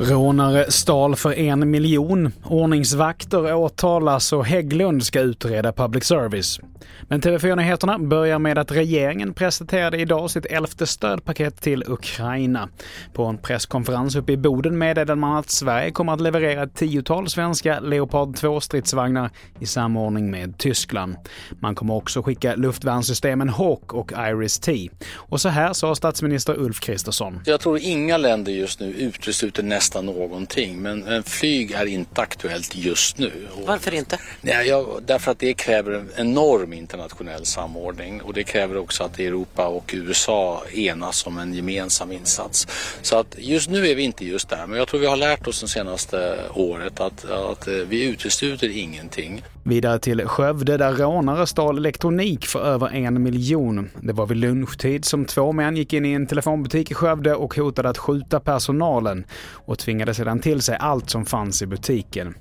Rånare stal för en miljon. Ordningsvakter åtalas och Hägglund ska utreda public service. Men TV4-nyheterna börjar med att regeringen presenterade idag sitt elfte stödpaket till Ukraina. På en presskonferens uppe i Boden meddelade man att Sverige kommer att leverera ett tiotal svenska Leopard 2-stridsvagnar i samordning med Tyskland. Man kommer också skicka luftvärnssystemen Hawk och Iris-T. Och så här sa statsminister Ulf Kristersson. Jag tror inga länder just nu utesluter nästan någonting, men, men flyg är inte aktuellt just nu. Varför inte? Nej, jag, därför att det kräver en enorm internationell samordning och det kräver också att Europa och USA enas om en gemensam insats. Så att just nu är vi inte just där, men jag tror vi har lärt oss det senaste året att, att eh, vi utesluter ingenting. Vidare till Skövde där rånare stal elektronik för över en miljon. Det var vid lunchtid som två män gick in i en telefonbutik i Skövde och hotade att skjuta personalen och tvingade sedan till sig allt som fanns i butiken.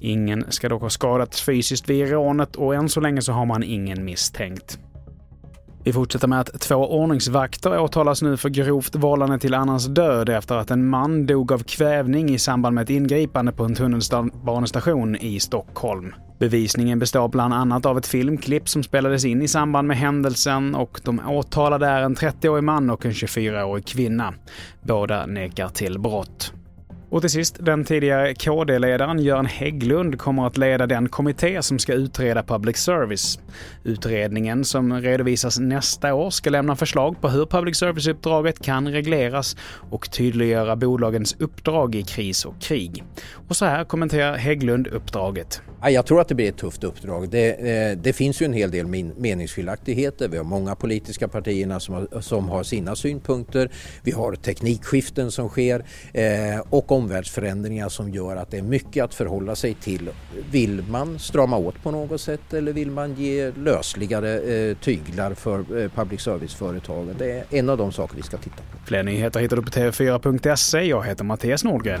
Ingen ska dock ha skadats fysiskt vid rånet och än så länge så har man ingen misstänkt. Vi fortsätter med att två ordningsvakter åtalas nu för grovt vållande till annans död efter att en man dog av kvävning i samband med ett ingripande på en tunnelbanestation i Stockholm. Bevisningen består bland annat av ett filmklipp som spelades in i samband med händelsen och de åtalade är en 30-årig man och en 24-årig kvinna. Båda nekar till brott. Och till sist, den tidigare KD-ledaren Göran Hägglund kommer att leda den kommitté som ska utreda public service. Utredningen, som redovisas nästa år, ska lämna förslag på hur public service-uppdraget kan regleras och tydliggöra bolagens uppdrag i kris och krig. Och så här kommenterar Hägglund uppdraget. Jag tror att det blir ett tufft uppdrag. Det, eh, det finns ju en hel del meningsskiljaktigheter. Vi har många politiska partierna som har, som har sina synpunkter. Vi har teknikskiften som sker eh, och omvärldsförändringar som gör att det är mycket att förhålla sig till. Vill man strama åt på något sätt eller vill man ge lösligare eh, tyglar för public service-företagen? Det är en av de saker vi ska titta på. Fler nyheter hittar du på tv4.se. Jag heter Mattias Nordgren.